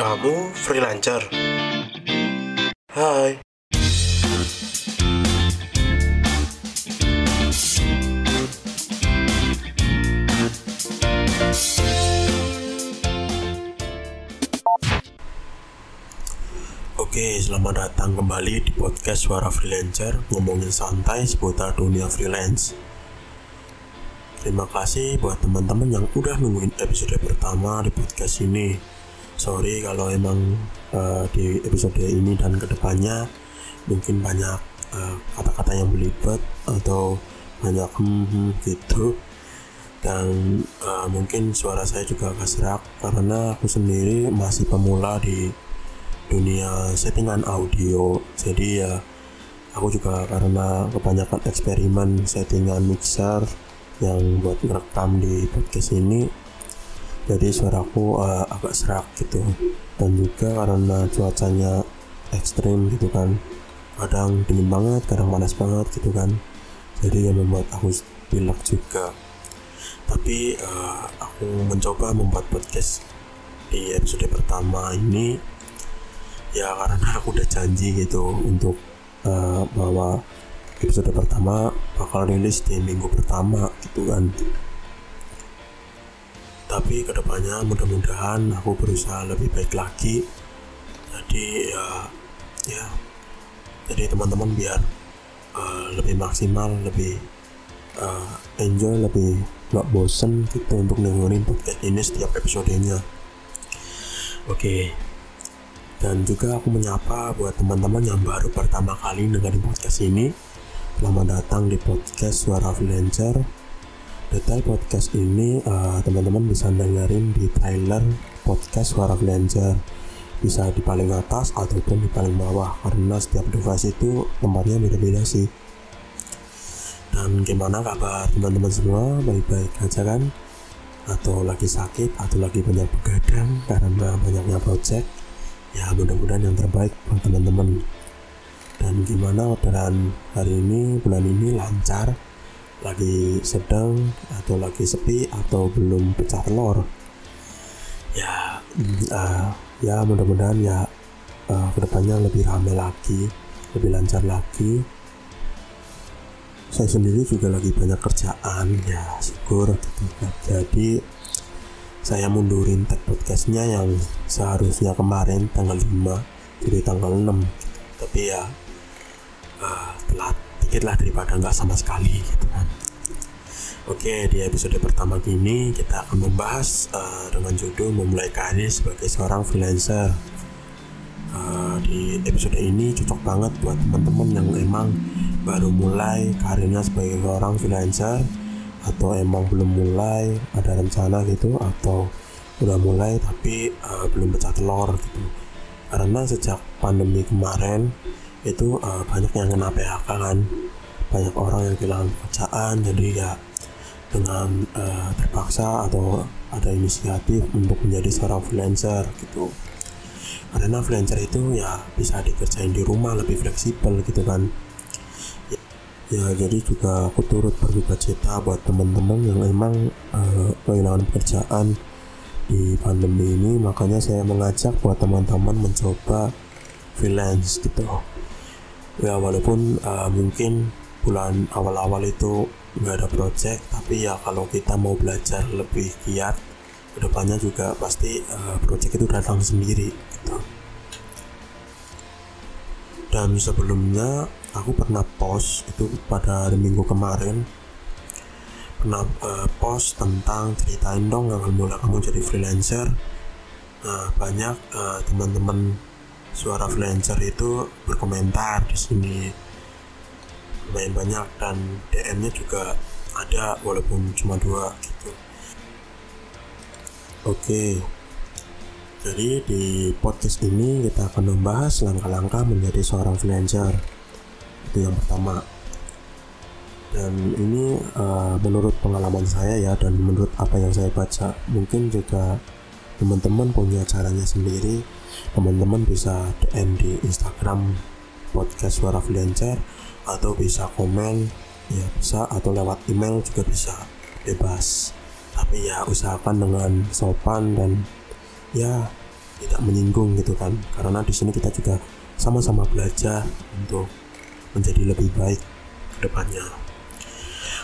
Kamu freelancer? Hai. Oke, selamat datang kembali di podcast Suara Freelancer ngomongin santai seputar dunia freelance. Terima kasih buat teman-teman yang udah nungguin episode pertama di podcast ini. Sorry kalau emang uh, di episode ini dan ke depannya mungkin banyak kata kata-kata yang belibet atau banyak hmm, hmm gitu. Dan uh, mungkin suara saya juga agak serak karena aku sendiri masih pemula di dunia settingan audio. Jadi ya aku juga karena kebanyakan eksperimen settingan mixer yang buat merekam di podcast ini jadi suaraku uh, agak serak gitu. Dan juga karena cuacanya ekstrim gitu kan. Kadang dingin banget kadang panas banget gitu kan. Jadi yang membuat aku pilek juga. Tapi uh, aku mencoba membuat podcast di episode pertama ini. Ya karena aku udah janji gitu untuk uh, bahwa episode pertama bakal rilis di minggu pertama gitu kan tapi ke depannya mudah-mudahan aku berusaha lebih baik lagi. Jadi ya ya. Jadi teman-teman biar uh, lebih maksimal lebih uh, enjoy lebih gak bosen gitu untuk dengerin podcast ini setiap episodenya. Oke. Dan juga aku menyapa buat teman-teman yang baru pertama kali dengerin podcast ini. Selamat datang di podcast suara freelancer detail podcast ini uh, teman-teman bisa dengerin di trailer podcast suara freelancer bisa di paling atas ataupun di paling bawah karena setiap device itu tempatnya beda-beda sih. Dan gimana kabar teman-teman semua? Baik-baik aja kan? Atau lagi sakit atau lagi banyak begadang karena banyaknya project? Ya mudah-mudahan yang terbaik buat teman-teman. Dan gimana orderan hari ini bulan ini lancar lagi sedang atau lagi sepi atau belum pecah telur. Ya uh, ya mudah-mudahan ya uh, ke depannya lebih ramai lagi lebih lancar lagi. Saya sendiri juga lagi banyak kerjaan ya syukur. Gitu jadi saya mundurin tag podcastnya yang seharusnya kemarin tanggal 5 jadi tanggal 6 tapi ya uh, telat dikit lah daripada nggak sama sekali gitu kan Oke, di episode pertama ini kita akan membahas uh, dengan judul memulai karir sebagai seorang freelancer. Uh, di episode ini cocok banget buat teman-teman yang emang baru mulai karirnya sebagai seorang freelancer atau emang belum mulai ada rencana gitu atau udah mulai tapi uh, belum pecah telur gitu karena sejak pandemi kemarin itu uh, banyak yang kena PHK kan. Banyak orang yang kehilangan pekerjaan jadi ya dengan uh, terpaksa atau ada inisiatif untuk menjadi seorang freelancer gitu. Karena freelancer itu ya bisa dikerjain di rumah lebih fleksibel gitu kan. Ya jadi juga aku turut berduka cita buat teman-teman yang emang uh, kehilangan pekerjaan di pandemi ini. Makanya saya mengajak buat teman-teman mencoba freelance gitu ya walaupun uh, mungkin bulan awal-awal itu nggak ada project tapi ya kalau kita mau belajar lebih giat ke depannya juga pasti uh, project itu datang sendiri gitu. Dan sebelumnya aku pernah post itu pada minggu kemarin. Pernah uh, post tentang ceritain dong awal mula kamu jadi freelancer. Nah banyak uh, teman-teman suara freelancer itu berkomentar di sini. Lumayan banyak dan DM-nya juga ada walaupun cuma dua gitu. Oke. Jadi di podcast ini kita akan membahas langkah-langkah menjadi seorang freelancer. Itu yang pertama. Dan ini uh, menurut pengalaman saya ya dan menurut apa yang saya baca mungkin juga teman-teman punya caranya sendiri teman-teman bisa DM di Instagram podcast suara freelancer atau bisa komen ya bisa atau lewat email juga bisa bebas. Tapi ya usahakan dengan sopan dan ya tidak menyinggung gitu kan. Karena di sini kita juga sama-sama belajar untuk menjadi lebih baik ke depannya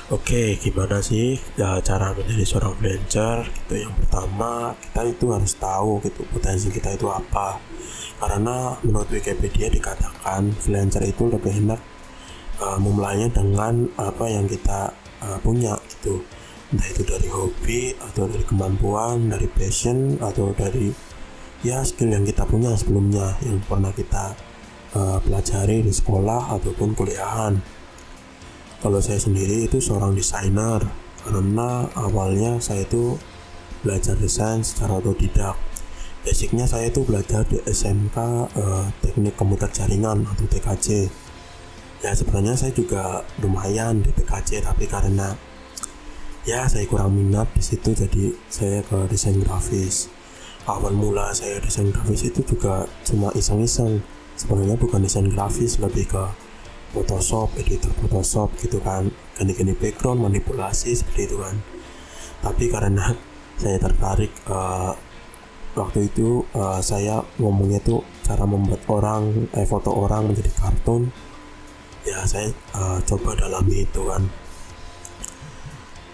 Oke, gimana sih ya, cara menjadi seorang freelancer? Gitu yang pertama kita itu harus tahu gitu potensi kita itu apa. Karena menurut Wikipedia dikatakan freelancer itu lebih enak uh, memulainya dengan apa yang kita uh, punya gitu. Entah itu dari hobi atau dari kemampuan, dari passion atau dari ya skill yang kita punya sebelumnya yang pernah kita uh, pelajari di sekolah ataupun kuliahan kalau saya sendiri itu seorang desainer karena awalnya saya itu belajar desain secara otodidak. Basicnya saya itu belajar di SMK eh, teknik komputer jaringan atau TKJ ya sebenarnya saya juga lumayan di TKJ tapi karena ya saya kurang minat di situ jadi saya ke desain grafis. Awal mula saya desain grafis itu juga cuma iseng-iseng. Sebenarnya bukan desain grafis lebih ke Photoshop, editor Photoshop gitu kan. Ganti-ganti background, manipulasi seperti itu kan. Tapi karena saya tertarik uh, waktu itu uh, saya ngomongnya tuh cara membuat orang eh foto orang menjadi kartun. Ya saya uh, coba dalami itu kan.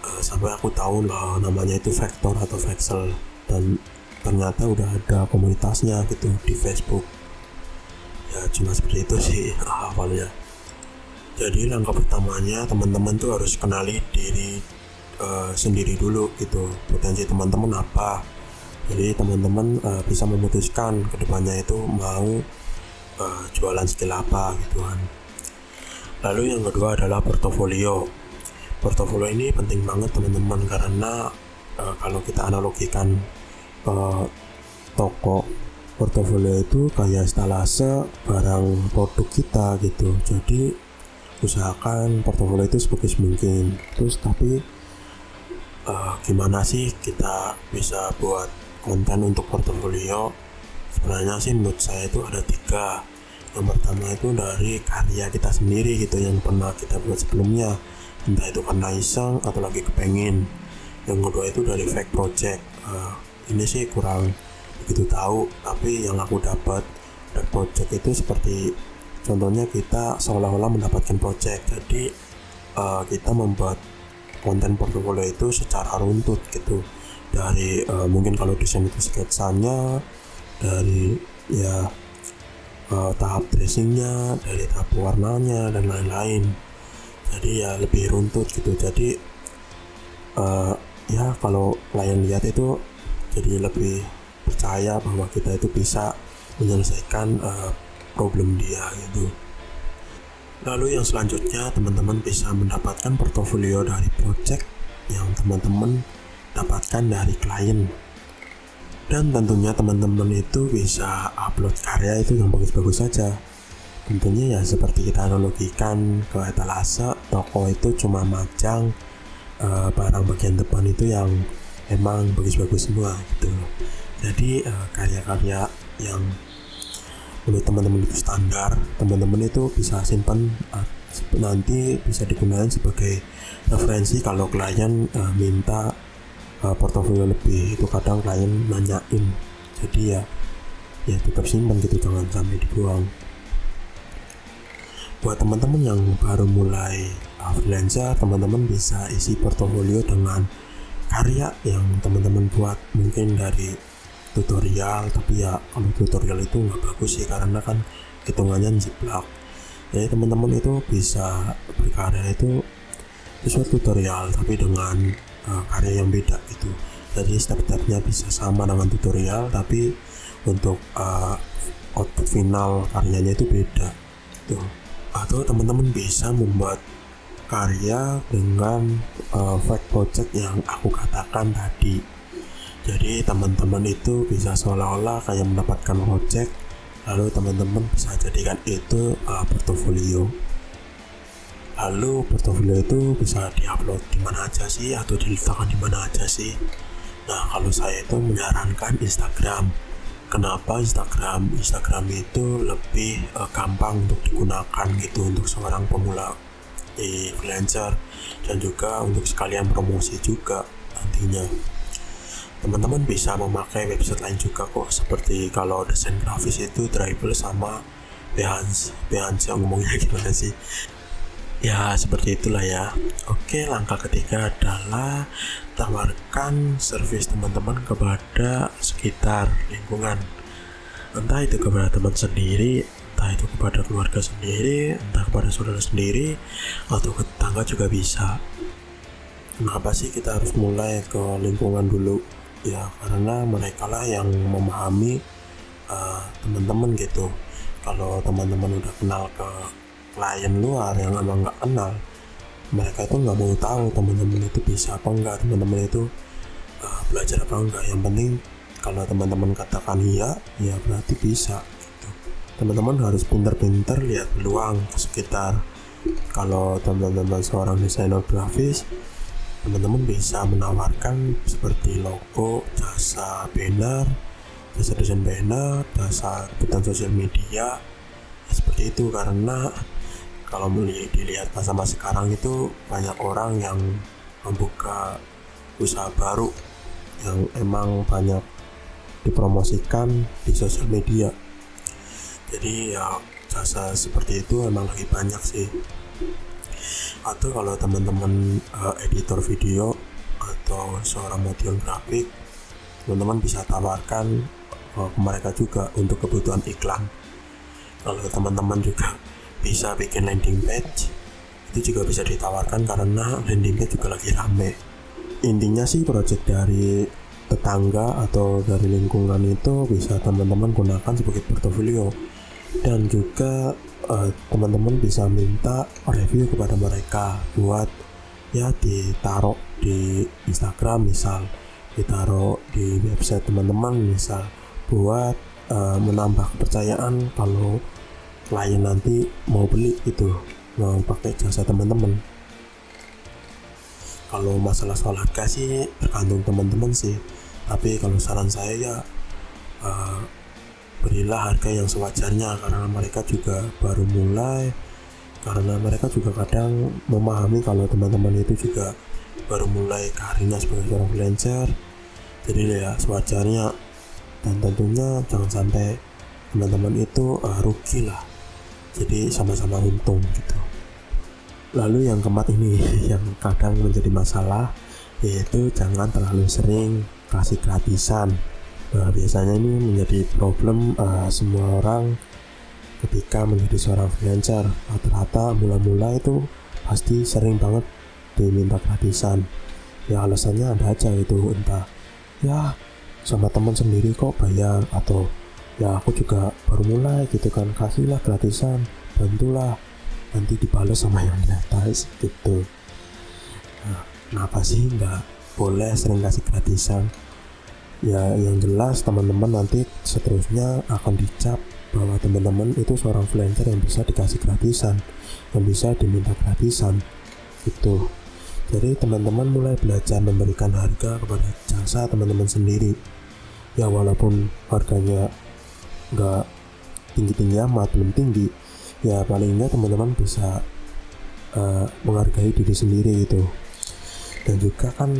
Uh, sampai aku tahu lah namanya itu vektor atau vexel dan ternyata udah ada komunitasnya gitu di Facebook. Ya cuma seperti itu sih awalnya jadi langkah pertamanya teman-teman tuh harus kenali diri uh, sendiri dulu gitu. Potensi teman-teman apa? Jadi teman-teman uh, bisa memutuskan ke depannya itu mau uh, jualan skill apa gitu kan. Lalu yang kedua adalah portofolio. Portofolio ini penting banget teman-teman karena uh, kalau kita analogikan uh, toko portofolio itu kayak stalase barang produk kita gitu. Jadi usahakan portofolio itu sebagus mungkin. Terus tapi uh, gimana sih kita bisa buat konten untuk portofolio? Sebenarnya sih menurut saya itu ada tiga. Yang pertama itu dari karya kita sendiri gitu yang pernah kita buat sebelumnya. Entah itu karena iseng atau lagi kepengen. Yang kedua itu dari fake project. Uh, ini sih kurang begitu tahu tapi yang aku dapat dari project itu seperti contohnya kita seolah-olah mendapatkan project. Jadi uh, kita membuat konten portfolio itu secara runtut gitu. Dari uh, mungkin kalau desain itu sketsanya dari ya uh, tahap dressingnya dari tahap warnanya dan lain-lain. Jadi ya lebih runtut gitu. Jadi uh, ya kalau klien lihat itu jadi lebih percaya bahwa kita itu bisa menyelesaikan uh, problem dia gitu. Lalu yang selanjutnya teman-teman bisa mendapatkan portofolio dari project yang teman-teman dapatkan dari klien. Dan tentunya teman-teman itu bisa upload karya itu yang bagus-bagus saja. Tentunya ya seperti kita analogikan ke etalase toko itu cuma majang uh, barang bagian depan itu yang emang bagus-bagus semua gitu. Jadi uh, karya-karya yang menurut teman-teman itu standar. Teman-teman itu bisa simpan uh, nanti bisa digunakan sebagai referensi kalau klien uh, minta uh, portofolio lebih. Itu kadang klien nanyain. Jadi ya ya tetap simpan gitu jangan sampai dibuang. Buat teman-teman yang baru mulai uh, freelancer teman-teman bisa isi portofolio dengan karya yang teman-teman buat. Mungkin dari tutorial tapi ya kalau tutorial itu nggak bagus sih karena kan hitungannya jiplak jadi teman-teman itu bisa berkarya itu sesuai tutorial tapi dengan uh, karya yang beda gitu. Jadi step-stepnya bisa sama dengan tutorial tapi untuk uh, output final karyanya itu beda gitu. Atau teman-teman bisa membuat karya dengan uh, fake project yang aku katakan tadi jadi teman-teman itu bisa seolah-olah kayak mendapatkan project lalu teman-teman bisa jadikan itu uh, portofolio. Lalu portofolio itu bisa diupload di mana aja sih atau diletakkan di mana aja sih? Nah kalau saya itu menyarankan Instagram. Kenapa Instagram? Instagram itu lebih uh, gampang untuk digunakan gitu untuk seorang pemula di freelancer dan juga untuk sekalian promosi juga nantinya teman-teman bisa memakai website lain juga kok seperti kalau desain grafis itu Dribble sama Behance. Behance yang ngomongnya gimana sih? Ya seperti itulah ya. Oke langkah ketiga adalah tawarkan service teman-teman kepada sekitar lingkungan. Entah itu kepada teman sendiri entah itu kepada keluarga sendiri entah kepada saudara sendiri atau ke tetangga juga bisa. Kenapa sih kita harus mulai ke lingkungan dulu ya karena mereka lah yang memahami uh, teman-teman gitu. Kalau teman-teman udah kenal ke klien luar yang emang nggak kenal mereka itu nggak mau tahu teman-teman itu bisa apa enggak teman-teman itu uh, belajar apa enggak yang penting kalau teman-teman katakan iya ya berarti bisa gitu. teman-teman harus pintar-pintar lihat peluang sekitar. Kalau teman-teman seorang desainer grafis teman-teman bisa menawarkan seperti logo, jasa banner, jasa desain banner, jasa kebutuhan sosial media seperti itu. Karena kalau dilihat masa-masa sekarang itu banyak orang yang membuka usaha baru yang emang banyak dipromosikan di sosial media. Jadi ya jasa seperti itu emang lagi banyak sih atau kalau teman-teman uh, editor video atau seorang model grafik teman-teman bisa tawarkan uh, ke mereka juga untuk kebutuhan iklan. Kalau teman-teman juga bisa bikin landing page itu juga bisa ditawarkan karena landing page juga lagi rame. Intinya sih project dari tetangga atau dari lingkungan itu bisa teman-teman gunakan sebagai portofolio dan juga eh, teman-teman bisa minta review kepada mereka buat ya ditaruh di Instagram misal ditaruh di website teman-teman misal buat uh, menambah kepercayaan kalau klien nanti mau beli itu mau pakai jasa teman-teman. Kalau masalah soal harga sih tergantung teman-teman sih. Tapi kalau saran saya ya uh, berilah harga yang sewajarnya karena mereka juga baru mulai karena mereka juga kadang memahami kalau teman-teman itu juga baru mulai karirnya sebagai seorang freelancer. Jadi ya sewajarnya. Dan tentunya jangan sampai teman-teman itu uh, rugi lah. Jadi sama-sama untung gitu. Lalu yang keempat ini yang kadang menjadi masalah yaitu jangan terlalu sering kasih gratisan Nah, biasanya ini menjadi problem uh, semua orang ketika menjadi seorang freelancer. Rata-rata mula-mula itu pasti sering banget diminta gratisan. Ya alasannya ada aja itu entah ya sama teman sendiri kok bayar atau ya aku juga baru mulai gitu kan kasihlah gratisan bantulah nanti dibalas sama yang di atas gitu nah, kenapa sih nggak boleh sering kasih gratisan ya yang jelas teman-teman nanti seterusnya akan dicap bahwa teman-teman itu seorang freelancer yang bisa dikasih gratisan yang bisa diminta gratisan. Itu jadi teman-teman mulai belajar memberikan harga kepada jasa teman-teman sendiri. Ya walaupun harganya nggak tinggi-tinggi amat belum tinggi ya paling nggak teman-teman bisa uh, menghargai diri sendiri itu dan juga kan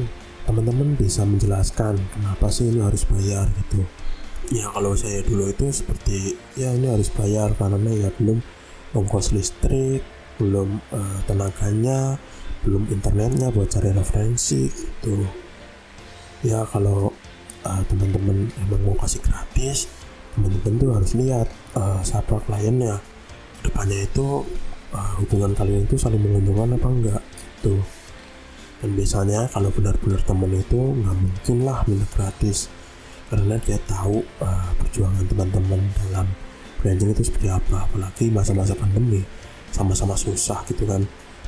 teman-teman bisa menjelaskan kenapa sih ini harus bayar gitu. Ya kalau saya dulu itu seperti ya ini harus bayar karena ya belum ongkos listrik belum uh, tenaganya belum internetnya buat cari referensi gitu. Ya kalau uh, teman-teman emang mau kasih gratis teman-teman tuh harus lihat uh, siapa kliennya. Depannya itu uh, hubungan kalian itu saling menguntungkan apa enggak gitu dan biasanya kalau benar-benar temen itu nggak mungkin lah minta gratis. Karena dia tahu uh, perjuangan teman-teman dalam branding itu seperti apa. Apalagi masa-masa pandemi sama-sama susah gitu kan.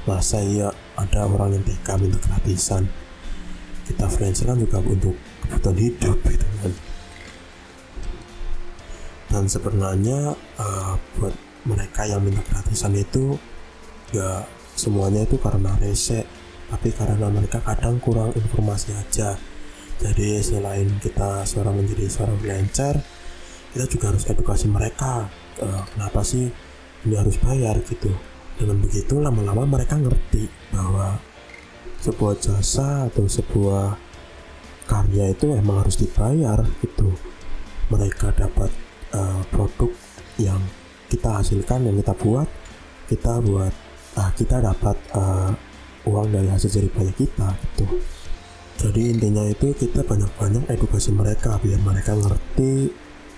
Masa iya ada orang yang tega minta gratisan. Kita freelancer kan juga untuk kebutuhan hidup gitu kan. Dan sebenarnya uh, buat mereka yang minta gratisan itu ya semuanya itu karena rese tapi karena mereka kadang kurang informasi aja. Jadi selain kita seorang menjadi seorang freelancer kita juga harus edukasi mereka. Uh, kenapa sih ini harus bayar gitu? Dengan begitu lama-lama mereka ngerti bahwa sebuah jasa atau sebuah karya itu emang harus dibayar gitu. Mereka dapat uh, produk yang kita hasilkan yang kita buat kita buat ah kita dapat uh, uang dari hasil jerih kita gitu. Jadi intinya itu kita banyak-banyak edukasi mereka biar mereka ngerti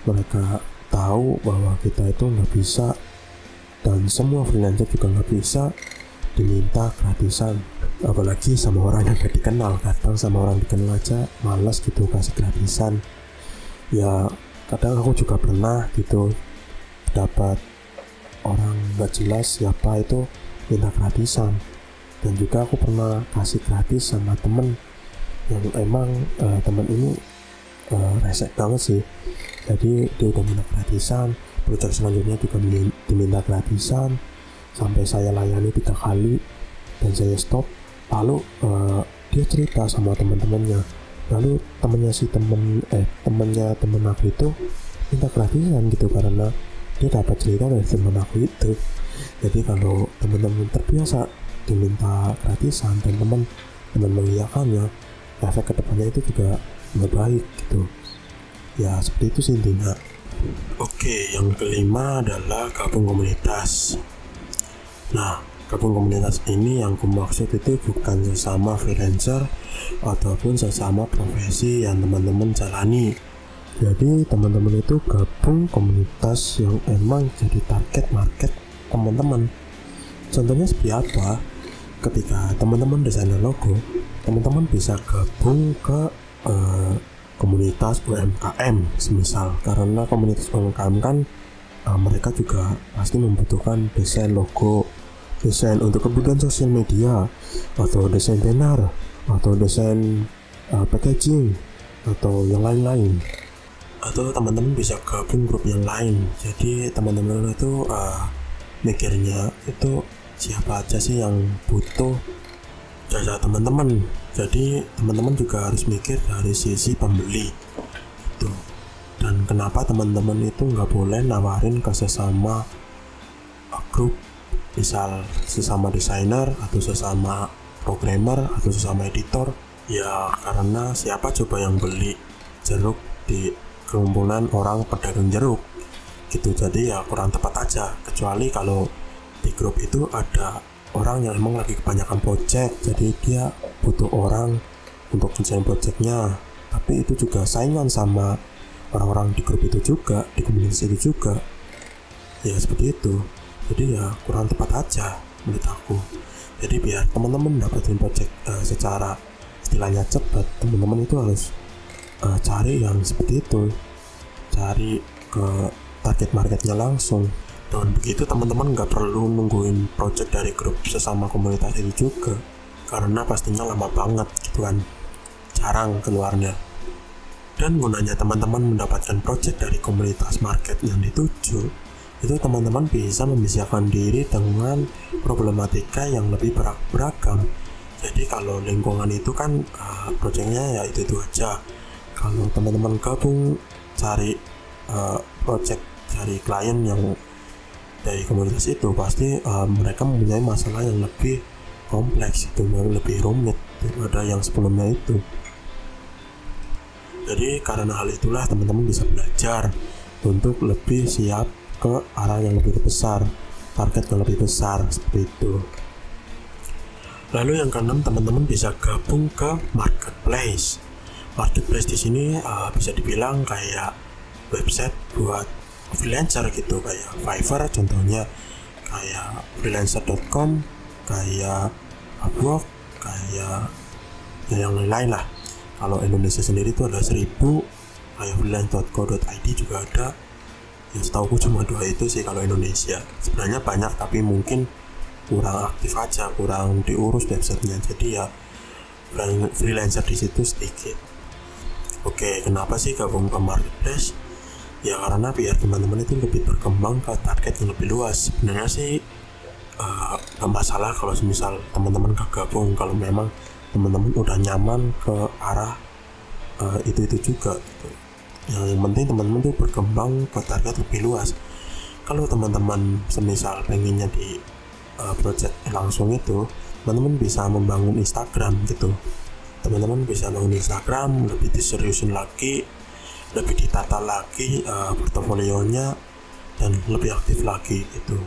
mereka tahu bahwa kita itu nggak bisa dan semua freelancer juga nggak bisa diminta gratisan. Apalagi sama orang yang gak dikenal kadang sama orang dikenal aja malas gitu kasih gratisan. Ya kadang aku juga pernah gitu dapat orang gak jelas siapa itu minta gratisan dan juga aku pernah kasih gratis sama temen yang emang uh, temen ini uh, resek banget sih. Jadi dia udah minta gratisan project selanjutnya juga diminta gratisan sampai saya layani tiga kali dan saya stop. Lalu uh, dia cerita sama teman-temannya lalu temennya si temen eh temennya temen aku itu minta gratisan gitu karena dia dapat cerita dari temen aku itu. Jadi kalau teman-teman terbiasa diminta gratisan dan teman teman mengiyakannya efek ke depannya itu juga nggak baik gitu. Ya seperti itu sih intinya oke yang kelima adalah gabung komunitas. Nah gabung komunitas ini yang aku maksud itu bukan sesama freelancer ataupun sesama profesi yang teman-teman jalani. Jadi teman-teman itu gabung komunitas yang emang jadi target market teman-teman. Contohnya seperti apa ketika teman-teman desainer logo teman-teman bisa gabung ke uh, komunitas UMKM semisal. Karena komunitas UMKM kan uh, mereka juga pasti membutuhkan desain logo desain untuk kebutuhan sosial media atau desain banner atau desain uh, packaging atau yang lain-lain. Atau teman-teman bisa gabung grup yang lain. Jadi teman-teman itu uh, mikirnya itu siapa aja sih yang butuh? Jasa teman-teman. Jadi teman-teman juga harus mikir dari sisi pembeli. Itu dan kenapa teman-teman itu nggak boleh nawarin ke sesama grup? Misal sesama desainer atau sesama programmer atau sesama editor? Ya karena siapa coba yang beli jeruk di kerumunan orang pedagang jeruk? Gitu. Jadi ya kurang tepat aja. Kecuali kalau di grup itu ada orang yang emang lagi kebanyakan project jadi dia butuh orang untuk desain projectnya. Tapi itu juga saingan sama orang-orang di grup itu juga di komunitas itu juga. Ya seperti itu. Jadi ya kurang tepat aja menurut aku. Jadi biar teman-teman dapetin project uh, secara istilahnya cepat teman-teman itu harus uh, cari yang seperti itu. Cari ke target marketnya langsung dan begitu teman-teman nggak perlu nungguin project dari grup sesama komunitas itu juga karena pastinya lama banget gitu kan jarang keluarnya. Dan gunanya teman-teman mendapatkan project dari komunitas market yang dituju itu teman-teman bisa memisahkan diri dengan problematika yang lebih beragam. Jadi kalau lingkungan itu kan uh, projectnya ya itu itu aja. Kalau teman-teman gabung cari uh, project cari klien yang dari komunitas itu pasti uh, mereka mempunyai masalah yang lebih kompleks itu yang lebih rumit daripada yang sebelumnya itu jadi karena hal itulah teman-teman bisa belajar untuk lebih siap ke arah yang lebih besar, target yang lebih besar seperti itu. Lalu yang keenam teman-teman bisa gabung ke marketplace. Marketplace di sini uh, bisa dibilang kayak website buat freelancer gitu kayak Fiverr contohnya kayak freelancer.com kayak Upwork kayak ya yang lain-lain lah. Kalau Indonesia sendiri itu ada 1000 kayak freelance.co.id juga ada. Yang setahu cuma dua itu sih kalau Indonesia. Sebenarnya banyak tapi mungkin kurang aktif aja kurang diurus websitenya. Jadi ya freelancer di situ sedikit. Oke kenapa sih gabung ke marketplace ya karena biar teman-teman itu lebih berkembang ke target yang lebih luas. Sebenarnya sih uh, masalah kalau misal teman-teman gabung kalau memang teman-teman udah nyaman ke arah uh, itu itu juga gitu. Yang penting teman-teman tuh berkembang ke target lebih luas. Kalau teman-teman semisal pengennya di uh, project langsung itu teman-teman bisa membangun Instagram gitu. Teman-teman bisa bangun Instagram lebih diseriusin lagi lebih ditata lagi uh, portofolionya dan lebih aktif lagi itu.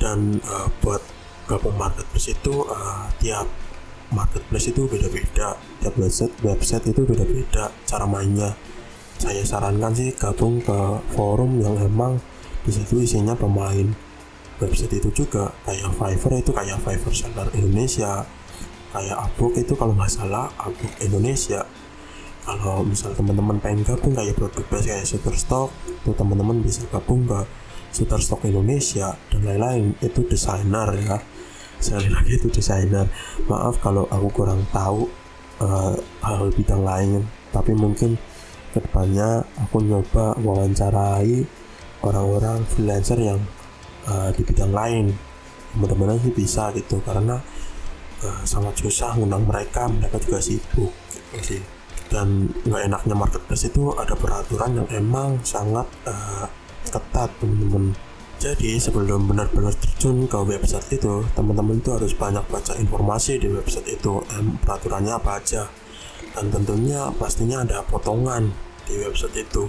Dan uh, buat gabung marketplace itu uh, tiap marketplace itu beda-beda tiap website website itu beda-beda cara mainnya. Saya sarankan sih gabung ke forum yang emang di situ isinya pemain website itu juga kayak Fiverr itu kayak Fiverr Seller Indonesia kayak Upwork itu kalau nggak salah Upwork Indonesia kalau misal teman-teman pengen gabung kayak produk base kayak Shutterstock itu teman-teman bisa gabung ke Shutterstock Indonesia dan lain-lain. Itu desainer ya. Sekali lagi itu desainer. Maaf kalau aku kurang tahu uh, hal bidang lain tapi mungkin ke depannya aku nyoba wawancarai orang-orang freelancer yang uh, di bidang lain. Mudah-mudahan sih bisa gitu karena uh, sangat susah ngundang mereka mereka juga sibuk gitu sih dan nggak enaknya marketplace itu ada peraturan yang emang sangat uh, ketat teman-teman jadi sebelum benar-benar terjun ke website itu, teman-teman itu harus banyak baca informasi di website itu, em, peraturannya apa aja. Dan tentunya pastinya ada potongan di website itu.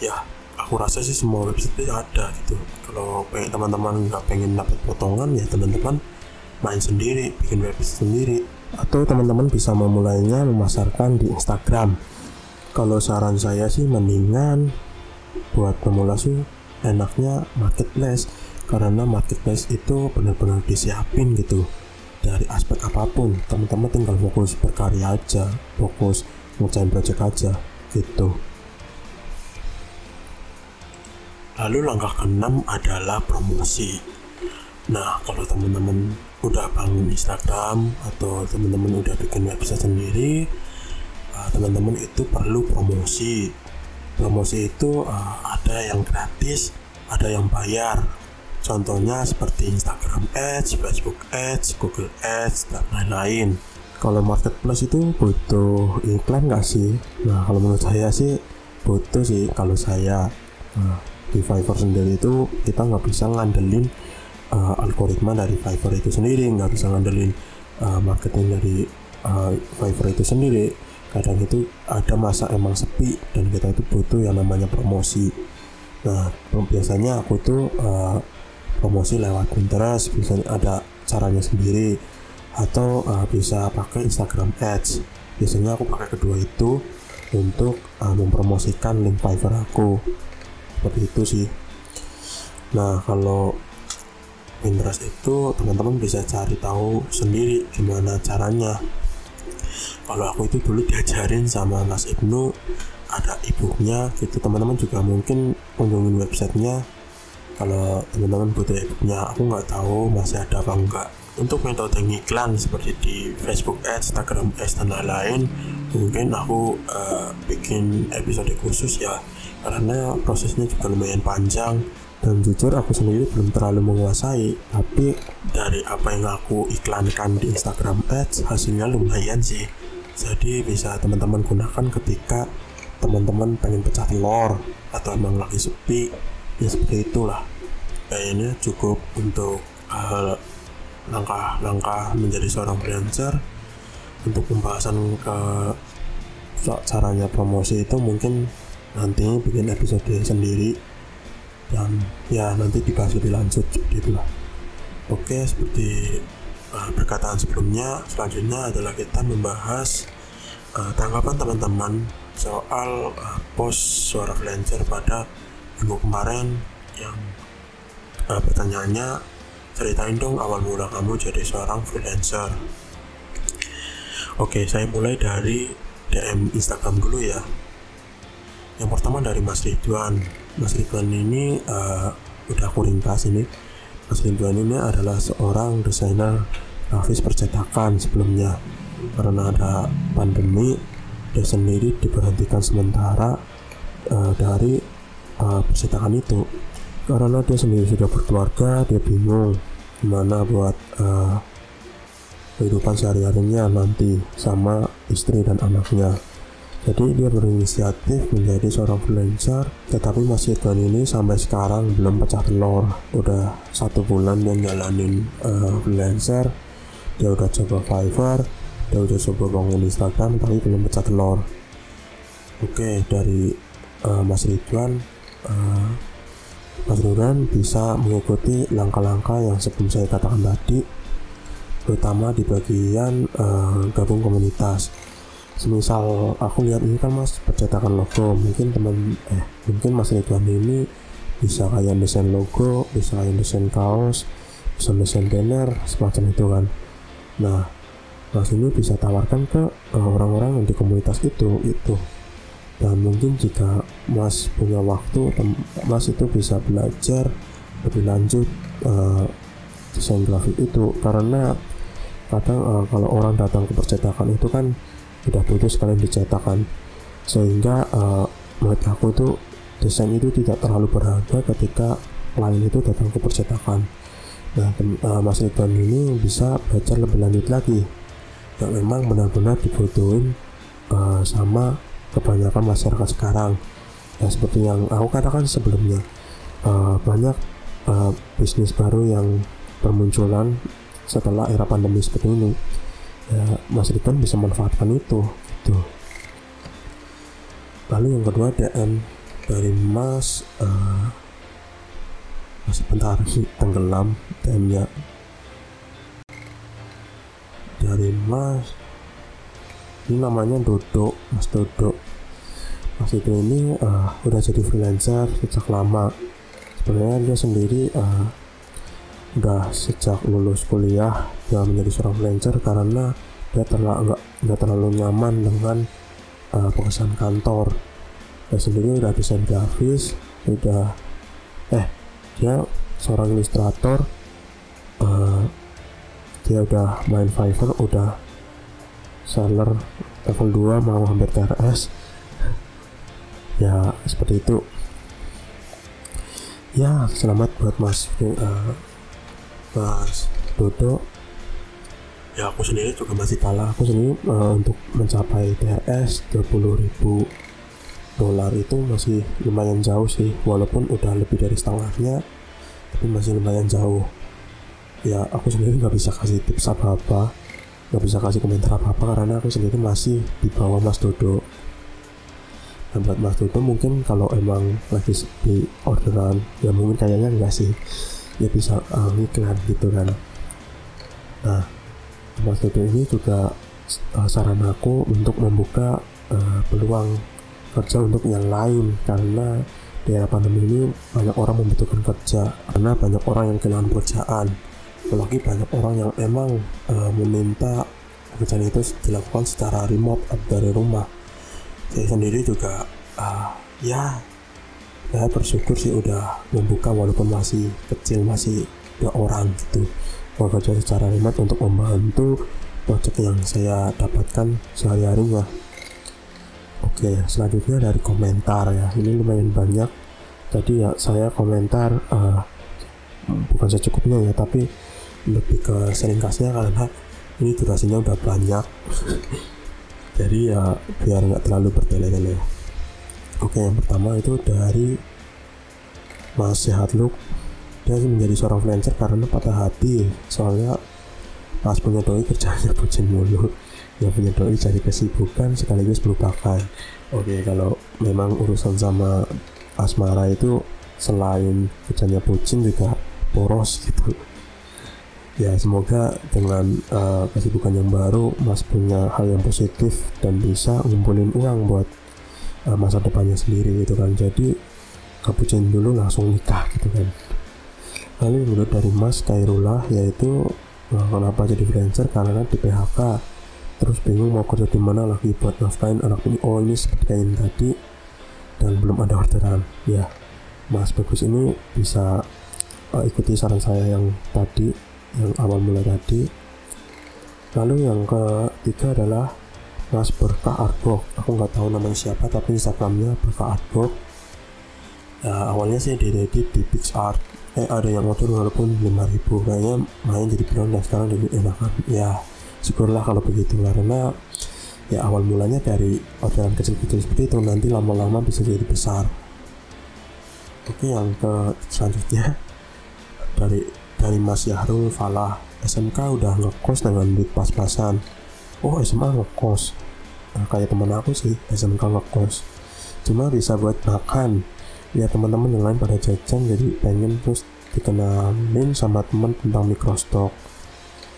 Ya, aku rasa sih semua website itu ada gitu. Kalau teman-teman nggak pengen dapat potongan ya teman-teman main sendiri, bikin website sendiri. Atau teman-teman bisa memulainya memasarkan di Instagram. Kalau saran saya sih mendingan buat pemula sih enaknya marketplace. Karena marketplace itu benar-benar disiapin gitu dari aspek apa pun. Teman-teman tinggal fokus berkarya aja fokus ngerjain project aja gitu. Lalu langkah keenam adalah promosi. Nah kalau teman-teman udah bangun Instagram atau teman-teman udah bikin website sendiri uh, teman-teman itu perlu promosi. Promosi itu uh, ada yang gratis ada yang bayar. Contohnya seperti Instagram Ads, Facebook Ads, Google Ads dan lain-lain. Kalau marketplace itu butuh iklan nggak sih? Nah kalau menurut saya sih butuh sih. Kalau saya nah, di Fiverr sendiri itu kita nggak bisa ngandelin uh, algoritma dari Fiverr itu sendiri nggak bisa ngandelin uh, marketing dari uh, Fiverr itu sendiri. Kadang itu ada masa emang sepi dan kita itu butuh yang namanya promosi. Nah biasanya aku tuh uh, promosi lewat Pinterest biasanya ada caranya sendiri. Atau uh, bisa pakai Instagram Ads. Biasanya aku pakai kedua itu untuk uh, mempromosikan link Fiverr aku. Seperti itu sih. Nah kalau Pinterest itu teman-teman bisa cari tahu sendiri gimana caranya. Kalau aku itu dulu diajarin sama Mas Ibnu ada ibunya gitu. Teman-teman juga mungkin kunjungin websitenya. Kalau teman-teman butuh ibunya aku nggak tahu masih ada apa enggak. Untuk metode iklan seperti di Facebook Ads, Instagram Ads dan lain-lain mungkin aku uh, bikin episode khusus ya. Karena prosesnya juga lumayan panjang dan jujur aku sendiri belum terlalu menguasai tapi dari apa yang aku iklankan di Instagram Ads hasilnya lumayan sih. Jadi bisa teman-teman gunakan ketika teman-teman pengen pecah telur atau emang lagi sepi ya seperti itulah. Kayaknya cukup untuk langkah langkah-langkah menjadi seorang freelancer. Untuk pembahasan ke caranya promosi itu mungkin nantinya bikin episode sendiri dan ya nanti dibahas lebih lanjut gitu lah. Oke seperti uh, perkataan sebelumnya selanjutnya adalah kita membahas uh, tanggapan teman-teman soal uh, post suara freelancer pada minggu kemarin yang uh, pertanyaannya ceritain dong awal mula kamu jadi seorang freelancer. Oke saya mulai dari DM Instagram dulu ya. Yang pertama dari Mas Ridwan Mas Ridwan ini uh, udah aku ringkas ini. Mas Ridwan ini adalah seorang desainer grafis percetakan sebelumnya. Karena ada pandemi dia sendiri diberhentikan sementara uh, dari uh, percetakan itu. Karena dia sendiri sudah berkeluarga dia bingung gimana buat uh, kehidupan sehari-harinya nanti sama istri dan anaknya jadi dia berinisiatif menjadi seorang freelancer, tetapi masih tahun ini sampai sekarang belum pecah telur. Udah satu bulan dia jalanin uh, freelancer, dia udah coba Fiverr, dia udah coba bangun Instagram tapi belum pecah telur. Oke dari uh, Mas Ridwan uh, Mas Ridwan bisa mengikuti langkah-langkah yang sebelum saya katakan tadi terutama di bagian uh, gabung komunitas semisal aku lihat ini kan mas percetakan logo mungkin teman eh mungkin mas Ridwan ini bisa kayak desain logo bisa kayak desain kaos bisa desain banner semacam itu kan. Nah mas ini bisa tawarkan ke eh, orang-orang yang di komunitas itu itu. Dan mungkin jika mas punya waktu mas itu bisa belajar lebih lanjut uh, desain grafik itu. Karena kadang uh, kalau orang datang ke percetakan itu kan udah putus sekalian dicetakkan sehingga uh, menurut aku tuh desain itu tidak terlalu berharga ketika klien itu datang ke percetakan. Nah uh, Mas Ridwan ini bisa belajar lebih lanjut lagi. Yang memang benar-benar dibutuhin uh, sama kebanyakan masyarakat sekarang. Ya seperti yang aku katakan sebelumnya uh, banyak uh, bisnis baru yang bermunculan setelah era pandemi seperti ini ya Mas Ridwan bisa manfaatkan itu gitu. Lalu yang kedua DM dari Mas uh, masih bentar tenggelam DM nya dari Mas ini namanya Dodo Mas Dodo. Mas itu ini uh, udah jadi freelancer sejak lama. Sebenarnya dia sendiri uh, udah sejak lulus kuliah dia menjadi seorang freelancer karena dia terlalu nggak nggak terlalu nyaman dengan uh, pekerjaan kantor. Dia sendiri udah desain grafis udah eh dia seorang ilustrator uh, dia udah main Fiverr udah seller level 2 mau hampir TRS ya seperti itu. Ya selamat buat mas uh, Mas Dodo ya aku sendiri juga masih kalah. Aku sendiri uh, untuk mencapai THS 20.000 dolar itu masih lumayan jauh sih. Walaupun udah lebih dari setengahnya tapi masih lumayan jauh. Ya aku sendiri nggak bisa kasih tips apa apa nggak bisa kasih komentar apa apa karena aku sendiri masih di bawah Mas Dodo. Dan buat Mas Dodo mungkin kalau emang lagi sepi orderan ya mungkin kayaknya enggak sih ya bisa uh, iklan gitu kan. Nah Mas Dodo ini juga uh, saran aku untuk membuka uh, peluang kerja untuk yang lain karena di era pandemi ini banyak orang membutuhkan kerja karena banyak orang yang kehilangan pekerjaan. Apalagi banyak orang yang emang uh, meminta pekerjaan itu dilakukan secara remote dari rumah. Saya sendiri juga uh, ya saya bersyukur sih udah membuka walaupun masih kecil masih dua orang gitu. Bekerja secara remote untuk membantu project yang saya dapatkan sehari-harinya oke selanjutnya dari komentar ya. Ini lumayan banyak. Jadi ya saya komentar uh, bukan secukupnya ya tapi lebih ke seringkasnya karena ini durasinya udah banyak. Jadi ya biar nggak terlalu bertele-tele Oke, yang pertama itu dari Mas Sehat Look. Dia menjadi seorang freelancer karena patah hati. Soalnya pas punya doi kerjanya bucin mulu. Yang punya doi cari kesibukan sekaligus melupakan. Oke, kalau memang urusan sama asmara itu selain kerjanya bucin juga poros gitu. Ya semoga dengan uh, kesibukan yang baru Mas punya hal yang positif dan bisa ngumpulin uang buat uh, masa depannya sendiri gitu kan. Jadi kapucin dulu langsung nikah gitu kan. Lalu menurut dari Mas Kairullah yaitu uh, kenapa jadi freelancer? Karena di PHK terus bingung mau kerja di mana lagi buat nafkain anak ini. Oh ini seperti yang tadi dan belum ada orderan. Ya Mas bagus ini bisa uh, ikuti saran saya yang tadi yang awal mulai tadi. Lalu yang ketiga adalah Mas Berkah Artwork aku nggak tahu namanya siapa tapi Instagramnya Berkah Artwork ya, awalnya sih di Reddit di PixArt eh ada yang order walaupun 5000 kayaknya main jadi drone dan sekarang jadi enakan. Ya syukurlah kalau begitu. Karena ya awal mulanya dari orderan kecil-kecil seperti itu nanti lama-lama bisa jadi besar. Oke yang ke selanjutnya. Dari dari Mas Yahrul Falah. SMK udah ngekos dengan duit pas-pasan oh SMA ngekos. Nah, kayak teman aku sih SMK ngekos. Cuma bisa buat makan. Ya teman-teman yang lain pada jajan jadi pengen terus dikenalin sama teman tentang mikrostock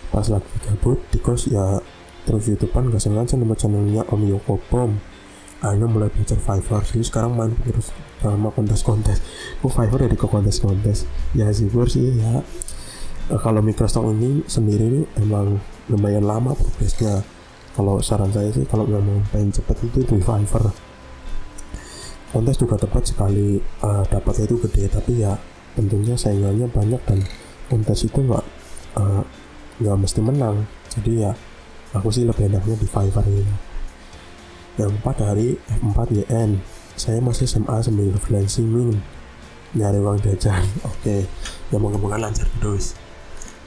pas lagi gabut di kos ya terus youtubean gak sengaja nama channelnya Om Yoko Bom akhirnya mulai belajar Fiverr. Jadi sekarang main terus sama kontes-kontes. Oh Fiverr ya di kontes-kontes? Ya sih sih ya. Kalau Microsoft ini sendiri ini emang lumayan lama progresnya kalau saran saya sih kalau mau pengen cepet itu di Fiverr. Kontes juga tepat sekali uh, dapatnya itu gede tapi ya tentunya saingannya banyak dan kontes itu nggak uh, nggak mesti menang. Jadi ya aku sih lebih enaknya di Fiverr ini. Yang 4 dari F4 YN saya masih SMA sambil freelancing nyari uang jajan oke. Okay. ya moga-moga lancar terus.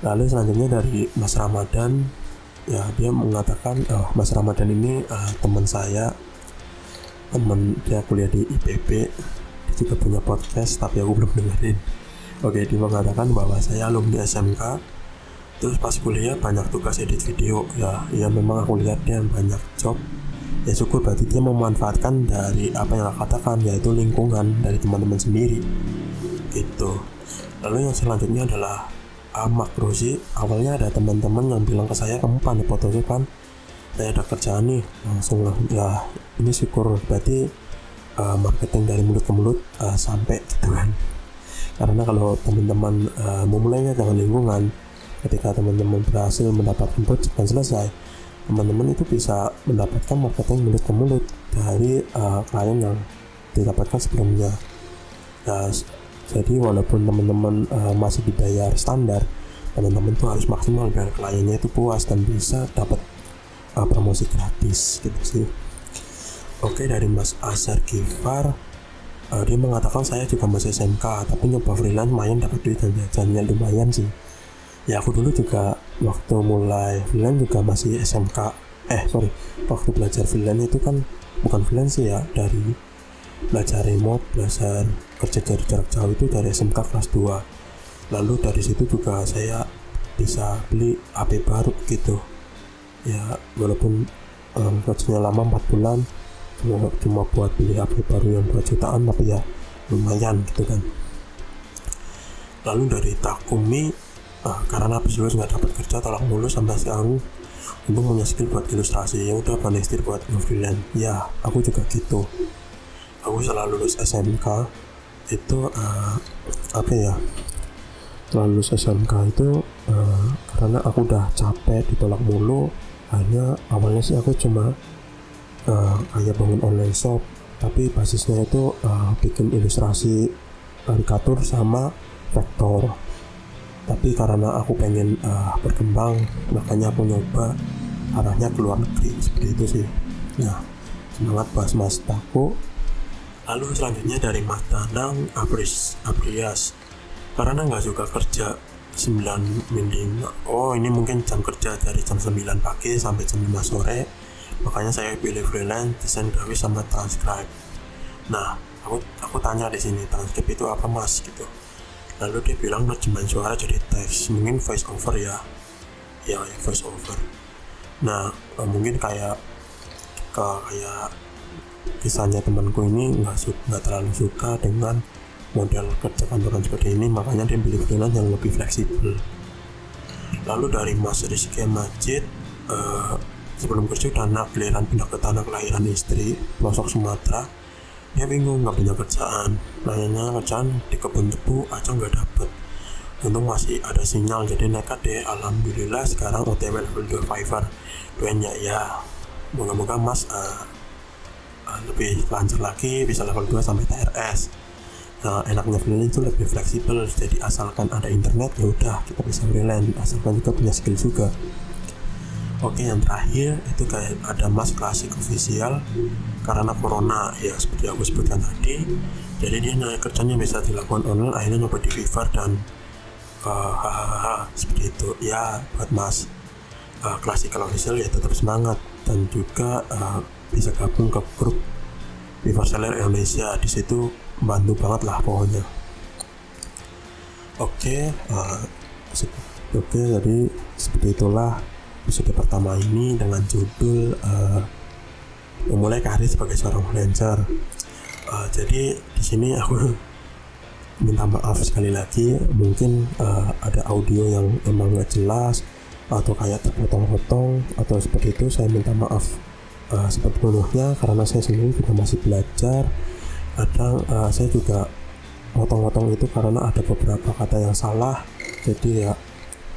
Lalu selanjutnya dari Mas Ramadan ya dia mengatakan oh, Mas Ramadan ini uh, teman saya teman dia kuliah di IPB dia juga punya podcast tapi aku belum dengerin. Oke dia mengatakan bahwa saya alumni SMK terus pas kuliah banyak tugas edit video. Ya ya memang aku lihat dia banyak job. Ya syukur berarti dia memanfaatkan dari apa yang aku katakan yaitu lingkungan dari teman-teman sendiri. Gitu. Lalu yang selanjutnya adalah uh, makro sih. Awalnya ada teman-teman yang bilang ke saya kamu pandai fotonya kan saya ada kerjaan nih langsung lah. Ya ini syukur. Berarti uh, marketing dari mulut ke mulut uh, sampai gitu kan karena kalau teman-teman uh, memulainya dengan lingkungan ketika teman-teman berhasil mendapatkan project dan selesai teman-teman itu bisa mendapatkan marketing mulut ke mulut dari uh, klien yang didapatkan sebelumnya. Nah, jadi walaupun teman-teman uh, masih dibayar standar teman-teman tuh harus maksimal biar kliennya itu puas dan bisa dapat uh, promosi gratis gitu sih. Oke dari Mas Azhar Gifar uh, dia mengatakan saya juga masih SMK tapi nyoba freelance main dapat duit dan jajannya lumayan sih. Ya aku dulu juga waktu mulai freelance juga masih SMK eh sorry waktu belajar freelance itu kan bukan freelance ya dari belajar remote belajar kerja dari jarak jauh itu dari SMK kelas 2 lalu dari situ juga saya bisa beli HP baru gitu. Ya walaupun um, kerjanya lama 4 bulan cuma, cuma buat beli HP baru yang 2 jutaan tapi ya lumayan gitu kan. Lalu dari Takumi uh, karena habis lulus nggak dapat kerja tolak lulus sampai sekarang untung punya skill buat ilustrasi. Ya udah pandai buat freelance ya aku juga gitu aku setelah lulus SMK itu uh, apa ya setelah lulus SMK itu uh, karena aku udah capek ditolak mulu hanya awalnya sih aku cuma uh, bangun online shop tapi basisnya itu uh, bikin ilustrasi karikatur sama vektor. Tapi karena aku pengen uh, berkembang makanya aku nyoba arahnya ke luar negeri seperti itu sih. Nah semangat bahas mas Tako lalu selanjutnya dari Mas Danang Abris Abrias. Karena nggak suka kerja 9 mending oh ini mungkin jam kerja dari jam 9 pagi sampai jam 5 sore. Makanya saya pilih freelance desain grafis sama transcribe. Nah aku aku tanya di sini transcribe itu apa mas? Gitu. Lalu dia bilang terjemahan suara jadi teks mungkin voice over ya. Ya, ya voice over. Nah eh, mungkin kayak kayak kisahnya temanku ini nggak nggak terlalu suka dengan model kerja kantoran seperti ini makanya dia pilih freelance yang lebih fleksibel. Lalu dari Mas Rizky Majid uh, sebelum kerja udah giliran pindah ke tanah kelahiran istri pelosok Sumatera dia bingung nggak punya kerjaan. Nanya kerjaan di kebun tebu aja nggak dapet. Untung masih ada sinyal jadi nekat deh. Alhamdulillah sekarang OTW level 2 Fiverr doanya ya moga-moga mas uh, lebih lancar lagi bisa level 2 sampai TRS nah enaknya freelance itu lebih fleksibel jadi asalkan ada internet ya udah kita bisa freelance asalkan juga punya skill juga. Oke yang terakhir itu kayak ada mas klasik official karena corona ya seperti aku sebutkan tadi jadi dia naik kerjanya bisa dilakukan online akhirnya nyoba di Fiverr dan uh, hahaha seperti itu. Ya buat mas uh, official ya tetap semangat. Dan juga uh, bisa gabung ke grup Fiverr Seller Indonesia. Di situ bantu banget lah pokoknya. Oke okay, uh, oke okay, jadi seperti itulah episode pertama ini dengan judul uh, memulai karir sebagai seorang freelancer. Uh, jadi di sini aku minta maaf sekali lagi. Mungkin uh, ada audio yang emang nggak jelas atau kayak terpotong-potong atau seperti itu saya minta maaf uh, sepenuhnya karena saya sendiri juga masih belajar kadang uh, saya juga motong-motong itu karena ada beberapa kata yang salah jadi ya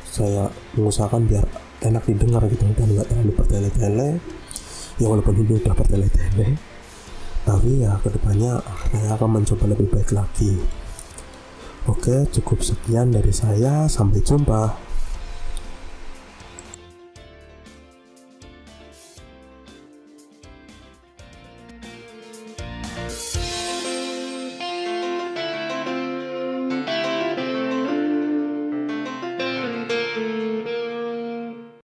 saya mengusahakan biar enak didengar gitu dan nggak terlalu bertele-tele. Ya walaupun ini udah bertele-tele tapi ya ke depannya saya akan mencoba lebih baik lagi. Oke cukup sekian dari saya sampai jumpa